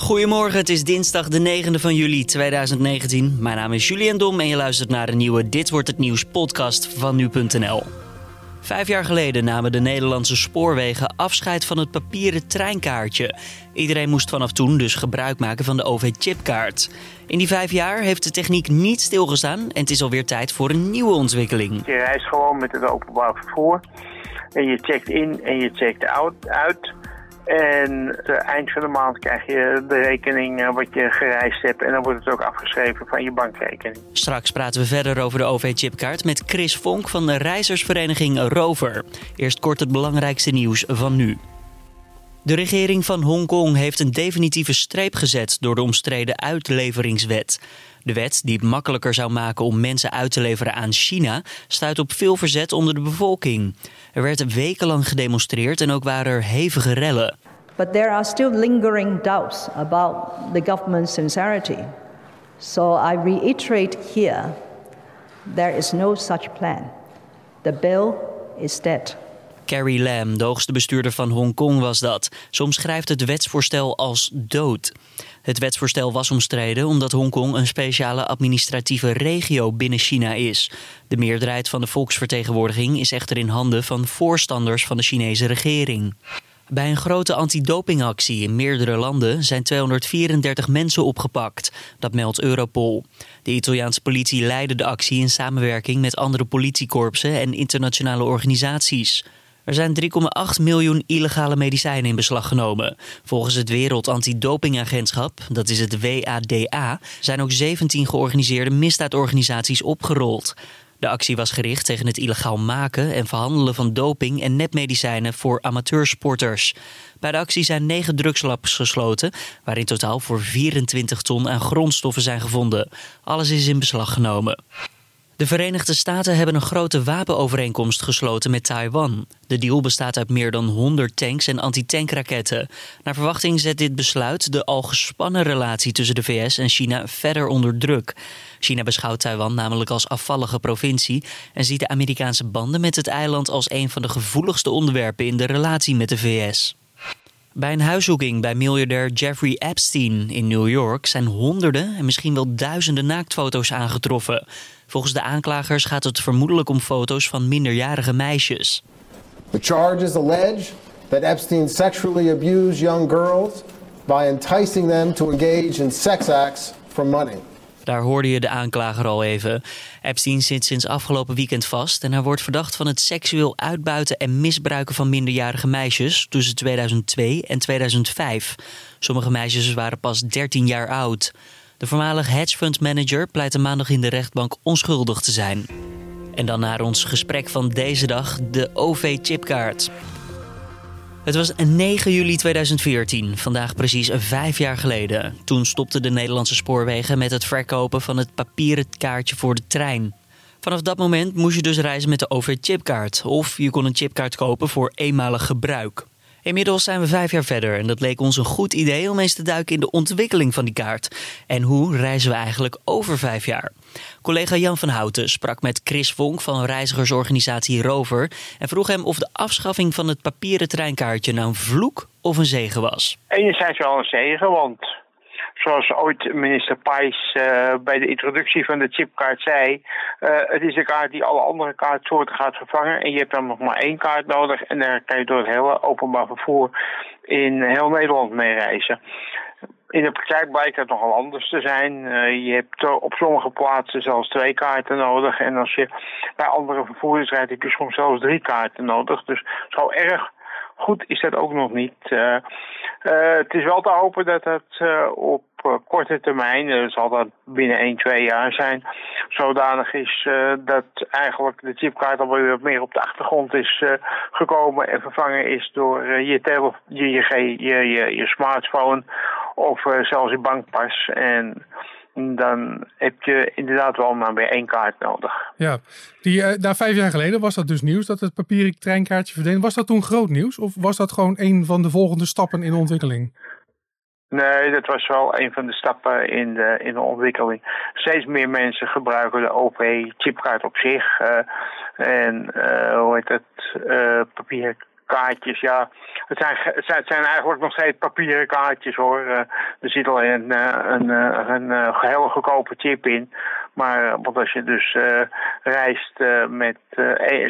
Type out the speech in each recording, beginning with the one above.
Goedemorgen, het is dinsdag de 9e van juli 2019. Mijn naam is Julian Dom en je luistert naar de nieuwe Dit wordt het nieuws podcast van nu.nl. Vijf jaar geleden namen de Nederlandse spoorwegen afscheid van het papieren treinkaartje. Iedereen moest vanaf toen dus gebruik maken van de OV-chipkaart. In die vijf jaar heeft de techniek niet stilgestaan en het is alweer tijd voor een nieuwe ontwikkeling. Je reist gewoon met het openbaar vervoer en je checkt in en je checkt out, uit. En het eind van de maand krijg je de rekening eh, wat je gereisd hebt. En dan wordt het ook afgeschreven van je bankrekening. Straks praten we verder over de OV-chipkaart met Chris Vonk van de reizigersvereniging Rover. Eerst kort het belangrijkste nieuws van nu. De regering van Hongkong heeft een definitieve streep gezet door de omstreden uitleveringswet. De wet, die het makkelijker zou maken om mensen uit te leveren aan China, stuit op veel verzet onder de bevolking. Er werd wekenlang gedemonstreerd en ook waren er hevige rellen. But there are still lingering doubts about the government's sincerity. So I reiterate here there is no such plan. The bill is dead. Carrie Lam, de hoogste bestuurder van Hongkong, was dat. Ze omschrijft het wetsvoorstel als dood. Het wetsvoorstel was omstreden omdat Hongkong een speciale administratieve regio binnen China is. De meerderheid van de volksvertegenwoordiging is echter in handen van voorstanders van de Chinese regering. Bij een grote antidopingactie in meerdere landen zijn 234 mensen opgepakt. Dat meldt Europol. De Italiaanse politie leidde de actie in samenwerking met andere politiekorpsen en internationale organisaties. Er zijn 3,8 miljoen illegale medicijnen in beslag genomen. Volgens het Wereld Antidopingagentschap, dat is het WADA, zijn ook 17 georganiseerde misdaadorganisaties opgerold. De actie was gericht tegen het illegaal maken en verhandelen van doping en nepmedicijnen voor amateursporters. Bij de actie zijn negen drugslabs gesloten, waar in totaal voor 24 ton aan grondstoffen zijn gevonden. Alles is in beslag genomen. De Verenigde Staten hebben een grote wapenovereenkomst gesloten met Taiwan. De deal bestaat uit meer dan 100 tanks en antitankraketten. Naar verwachting zet dit besluit de al gespannen relatie tussen de VS en China verder onder druk. China beschouwt Taiwan namelijk als afvallige provincie en ziet de Amerikaanse banden met het eiland als een van de gevoeligste onderwerpen in de relatie met de VS. Bij een huiszoeking bij miljardair Jeffrey Epstein in New York zijn honderden en misschien wel duizenden naaktfoto's aangetroffen. Volgens de aanklagers gaat het vermoedelijk om foto's van minderjarige meisjes. The charges allege that Epstein sexually abused young girls by enticing them to engage in sex acts for money. Daar hoorde je de aanklager al even. Epstein zit sinds afgelopen weekend vast en hij wordt verdacht van het seksueel uitbuiten en misbruiken van minderjarige meisjes tussen 2002 en 2005. Sommige meisjes waren pas 13 jaar oud. De voormalig hedgefund manager pleitte maandag in de rechtbank onschuldig te zijn. En dan naar ons gesprek van deze dag, de OV-chipkaart. Het was 9 juli 2014, vandaag precies vijf jaar geleden. Toen stopten de Nederlandse spoorwegen met het verkopen van het papieren kaartje voor de trein. Vanaf dat moment moest je dus reizen met de OV-chipkaart. Of je kon een chipkaart kopen voor eenmalig gebruik. Inmiddels zijn we vijf jaar verder en dat leek ons een goed idee om eens te duiken in de ontwikkeling van die kaart. En hoe reizen we eigenlijk over vijf jaar? Collega Jan van Houten sprak met Chris Vonk van reizigersorganisatie Rover en vroeg hem of de afschaffing van het papieren treinkaartje nou een vloek of een zegen was. Enerzijds wel een zegen, want zoals ooit minister Pijs uh, bij de introductie van de chipkaart zei, uh, het is een kaart die alle andere kaartsoorten gaat vervangen. En je hebt dan nog maar één kaart nodig en daar kan je door het hele openbaar vervoer in heel Nederland mee reizen. In de praktijk blijkt het nogal anders te zijn. Uh, je hebt op sommige plaatsen zelfs twee kaarten nodig. En als je bij andere vervoerders rijdt, heb je soms zelfs drie kaarten nodig. Dus zo erg goed is dat ook nog niet. Uh, uh, het is wel te hopen dat het uh, op korte termijn, dat zal dat binnen 1, 2 jaar zijn, zodanig is dat eigenlijk de chipkaart alweer wat meer op de achtergrond is gekomen en vervangen is door je, tele je, je, je, je smartphone of zelfs je bankpas. En dan heb je inderdaad wel maar weer één kaart nodig. Ja, die, uh, na vijf jaar geleden was dat dus nieuws dat het papieren treinkaartje verdween. Was dat toen groot nieuws of was dat gewoon een van de volgende stappen in de ontwikkeling? Nee, dat was wel een van de stappen in de, in de ontwikkeling. Steeds meer mensen gebruiken de OP-chipkaart op zich. Uh, en uh, hoe heet het, papieren kaartjes, ja, het zijn, het zijn eigenlijk nog steeds papieren kaartjes hoor. Uh, er zit alleen een, een, een, een hele goedkope chip in. Maar want als je dus reist met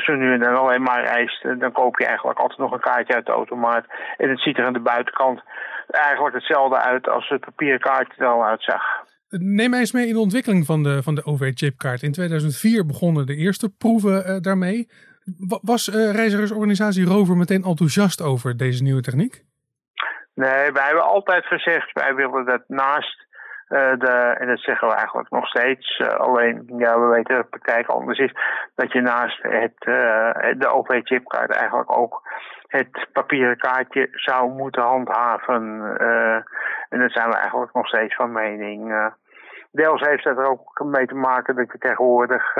zo nu en dan alleen maar reist, dan koop je eigenlijk altijd nog een kaartje uit de automaat. En het ziet er aan de buitenkant eigenlijk hetzelfde uit als het papieren kaartje er al uitzag. Neem eens mee in de ontwikkeling van de, van de OV-chipkaart. In 2004 begonnen de eerste proeven uh, daarmee. Was uh, reizigersorganisatie Rover meteen enthousiast over deze nieuwe techniek? Nee, wij hebben altijd gezegd, wij willen dat naast uh, de, en dat zeggen we eigenlijk nog steeds, uh, alleen ja, we weten dat de praktijk anders is, dat je naast het, de OV-chipkaart eigenlijk ook het papieren kaartje zou moeten handhaven. en daar zijn we eigenlijk nog steeds van mening. deels heeft dat er ook mee te maken dat je tegenwoordig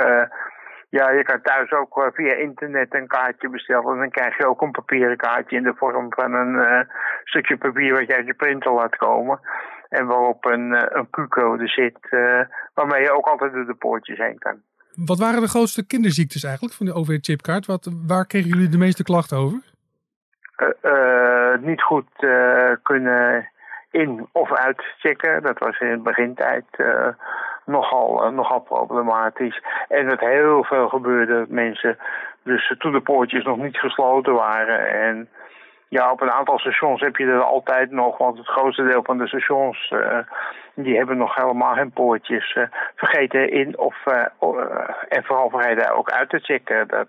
ja, je kan thuis ook uh, via internet een kaartje bestellen. En dan krijg je ook een papieren kaartje in de vorm van een uh, stukje papier wat je uit je printer laat komen. En waarop een, uh, een Q-code zit, waarmee je ook altijd door de poortjes heen kan. Wat waren de grootste kinderziektes eigenlijk van de OV-chipkaart? Waar kregen jullie de meeste klachten over? niet goed kunnen in- of uitchecken. Dat was in het begintijd nogal, uh, nogal problematisch. En dat heel veel gebeurde mensen, dus toen de poortjes nog niet gesloten waren. En ja, op een aantal stations heb je er altijd nog, want het grootste deel van de stations, uh, die hebben nog helemaal geen poortjes. Vergeten in of, en vooral vergeten ook uit te checken. Dat,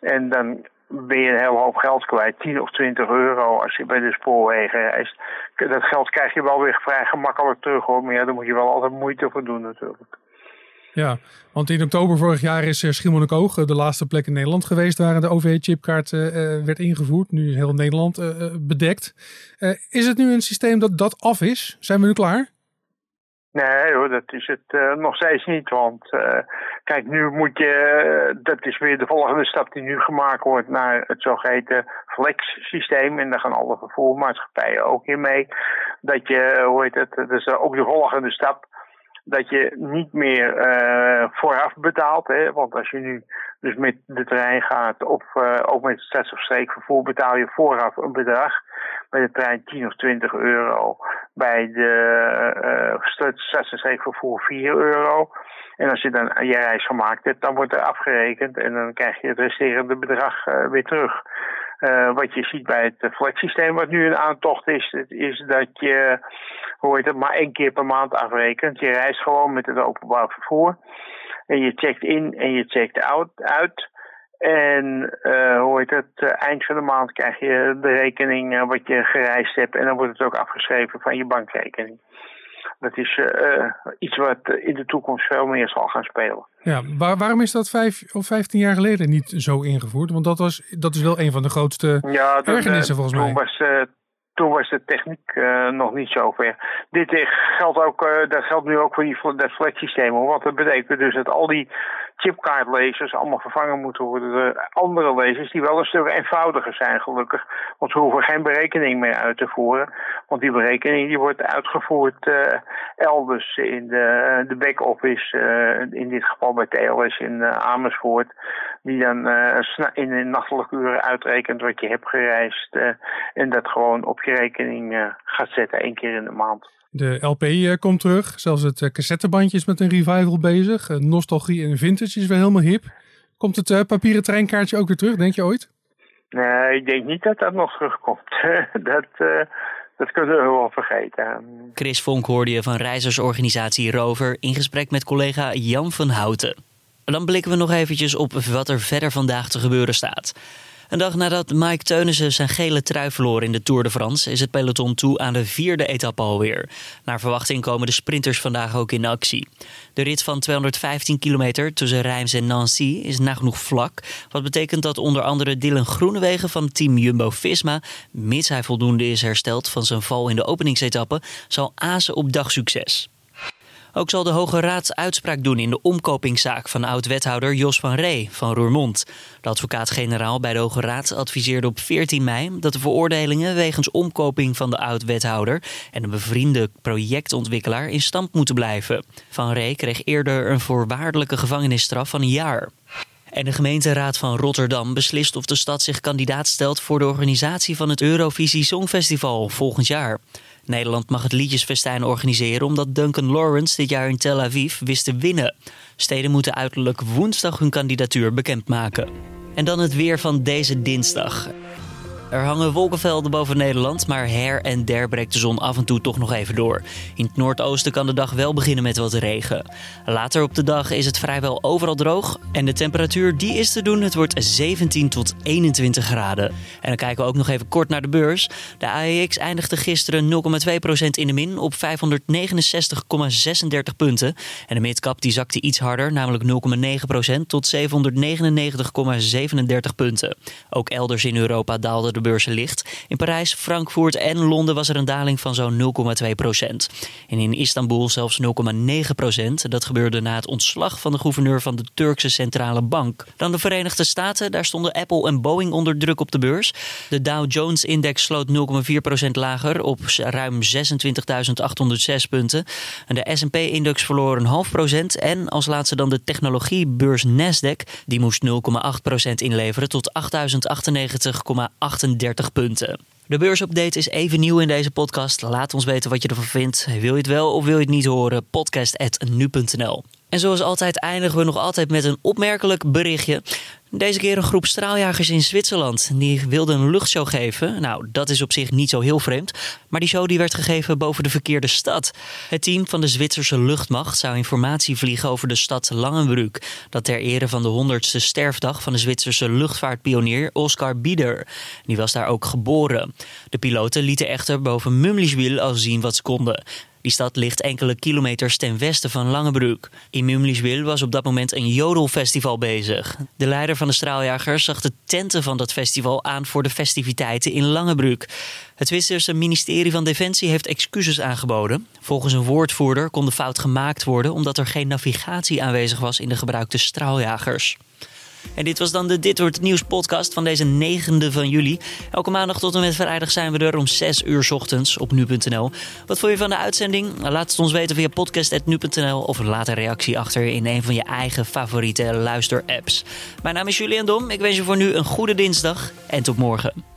en dan ben je een hele hoop geld kwijt. 10 of 20 euro als je bij de spoorwegen reist. Dat geld krijg je wel weer vrij gemakkelijk terug hoor. Maar ja, daar moet je wel altijd moeite voor doen natuurlijk. Ja, want in oktober vorig jaar is eh, Schiermonnikoog eh, de laatste plek in Nederland geweest waar de OV-chipkaart uh, werd ingevoerd. Nu is heel Nederland bedekt. Is het nu een systeem dat dat af is? Zijn we nu klaar? Nee hoor, dat is het uh, nog steeds niet. Want uh, kijk, nu moet je, uh, dat is weer de volgende stap die nu gemaakt wordt naar het zogeheten flex-systeem. En daar gaan alle vervoermaatschappijen ook in mee. Dat je, hoe heet het, dat is ook de volgende stap. Dat je niet meer vooraf betaalt. Hè? Want als je nu dus met de trein gaat of ook met het stads- of streekvervoer betaal je vooraf een bedrag bij de trein 10 of 20 euro. Bij de uh, stadsvervoer 4 euro. En als je dan je reis gemaakt hebt, dan wordt er afgerekend en dan krijg je het resterende bedrag uh, weer terug. Uh, wat je ziet bij het flexsysteem wat nu een aantocht is, is dat je, hoe heet het, maar één keer per maand afrekent. Je reist gewoon met het openbaar vervoer. En je checkt in en je checkt out, uit. En uh, hoe heet het, uh, eind van de maand krijg je de rekening uh, wat je gereisd hebt en dan wordt het ook afgeschreven van je bankrekening. Dat is iets wat in de toekomst veel meer zal gaan spelen. Ja, waar, waarom is dat vijf of vijftien jaar geleden niet zo ingevoerd? Want dat, was, dat is wel een van de grootste ja, ergernissen volgens mij. Was, toen was de techniek uh, nog niet zo ver. Dit geldt ook, uh, dat geldt nu ook voor die, dat flat Want dat betekent dus dat al die chipkaartlezers allemaal vervangen moeten worden door andere lezers die wel een stuk eenvoudiger zijn gelukkig. Want ze hoeven geen berekening meer uit te voeren. Want die berekening die wordt uitgevoerd uh, elders in de, de back-office, in dit geval bij TLS in Amersfoort. Die dan in de nachtelijke uren uitrekent wat je hebt gereisd en dat gewoon op je rekening gaat zetten één keer in de maand. De LP uh, komt terug. Zelfs het uh, cassettebandje is met een revival bezig. Uh, nostalgie en vintage is weer helemaal hip. Komt het papieren treinkaartje ook weer terug, denk je ooit? Nee, ik denk niet dat dat nog terugkomt. dat, dat kunnen we wel vergeten. Chris Vonk hoorde je van reizigersorganisatie Rover in gesprek met collega Jan van Houten. Dan blikken we nog eventjes op wat er verder vandaag te gebeuren staat. Een dag nadat Mike Teunissen zijn gele trui verloor in de Tour de France... is het peloton toe aan de vierde etappe alweer. Naar verwachting komen de sprinters vandaag ook in actie. De rit van 215 kilometer tussen Reims en Nancy is nagenoeg vlak. Wat betekent dat onder andere Dylan Groenewegen van team Jumbo-Visma... mits hij voldoende is hersteld van zijn val in de openingsetappe... zal azen op dagsucces. Ook zal de Hoge Raad uitspraak doen in de omkopingszaak van oud-wethouder Jos van Ree van Roermond. De advocaat-generaal bij de Hoge Raad adviseerde op 14 mei dat de veroordelingen wegens omkoping van de oud-wethouder en een bevriende projectontwikkelaar in stand moeten blijven. Van Ree kreeg eerder een voorwaardelijke gevangenisstraf van een jaar. En de gemeenteraad van Rotterdam beslist of de stad zich kandidaat stelt voor de organisatie van het Eurovisie Songfestival volgend jaar. Nederland mag het liedjesfestijn organiseren omdat Duncan Lawrence dit jaar in Tel Aviv wist te winnen. Steden moeten uiterlijk woensdag hun kandidatuur bekendmaken. En dan het weer van deze dinsdag. Er hangen wolkenvelden boven Nederland, maar her en der breekt de zon af en toe toch nog even door. In het noordoosten kan de dag wel beginnen met wat regen. Later op de dag is het vrijwel overal droog en de temperatuur die is te doen, het wordt 17 tot 21 graden. En dan kijken we ook nog even kort naar de beurs. De AEX eindigde gisteren 0,2% in de min op 569,36 punten. En de midcap die zakte iets harder, namelijk 0,9% tot 799,37 punten. Ook elders in Europa daalde de beurzen licht. In Parijs, Frankfurt en Londen was er een daling van zo'n 0,2 procent. En in Istanbul zelfs 0,9 procent. Dat gebeurde na het ontslag van de gouverneur van de Turkse Centrale Bank. Dan de Verenigde Staten. Daar stonden Apple en Boeing onder druk op de beurs. De Dow Jones-index sloot 0,4 procent lager op ruim 26.806 punten. En de S&P-index verloor een half procent. En als laatste dan de technologiebeurs Nasdaq. Die moest 0,8 procent inleveren tot 8.098,8 38 punten. De beursupdate is even nieuw in deze podcast. Laat ons weten wat je ervan vindt. Wil je het wel of wil je het niet horen? Podcast.nu.nl En zoals altijd eindigen we nog altijd met een opmerkelijk berichtje. Deze keer een groep straaljagers in Zwitserland. Die wilden een luchtshow geven. Nou, dat is op zich niet zo heel vreemd. Maar die show die werd gegeven boven de verkeerde stad. Het team van de Zwitserse luchtmacht zou informatie vliegen over de stad Langenbrück. Dat ter ere van de 100ste sterfdag van de Zwitserse luchtvaartpionier Oscar Bieder. Die was daar ook geboren. De piloten lieten echter boven Mumliswil al zien wat ze konden. Die stad ligt enkele kilometers ten westen van Langebroek. In Mumliswil was op dat moment een jodelfestival bezig. De leider van de straaljagers zag de tenten van dat festival aan voor de festiviteiten in Langebroek. Het Zwitserse ministerie van Defensie heeft excuses aangeboden. Volgens een woordvoerder kon de fout gemaakt worden omdat er geen navigatie aanwezig was in de gebruikte straaljagers. En dit was dan de Dit Wordt Nieuws podcast van deze 9e van juli. Elke maandag tot en met vrijdag zijn we er om 6 uur ochtends op nu.nl. Wat vond je van de uitzending? Laat het ons weten via podcast.nu.nl of laat een reactie achter in een van je eigen favoriete luisterapps. Mijn naam is Julian Dom. Ik wens je voor nu een goede dinsdag en tot morgen.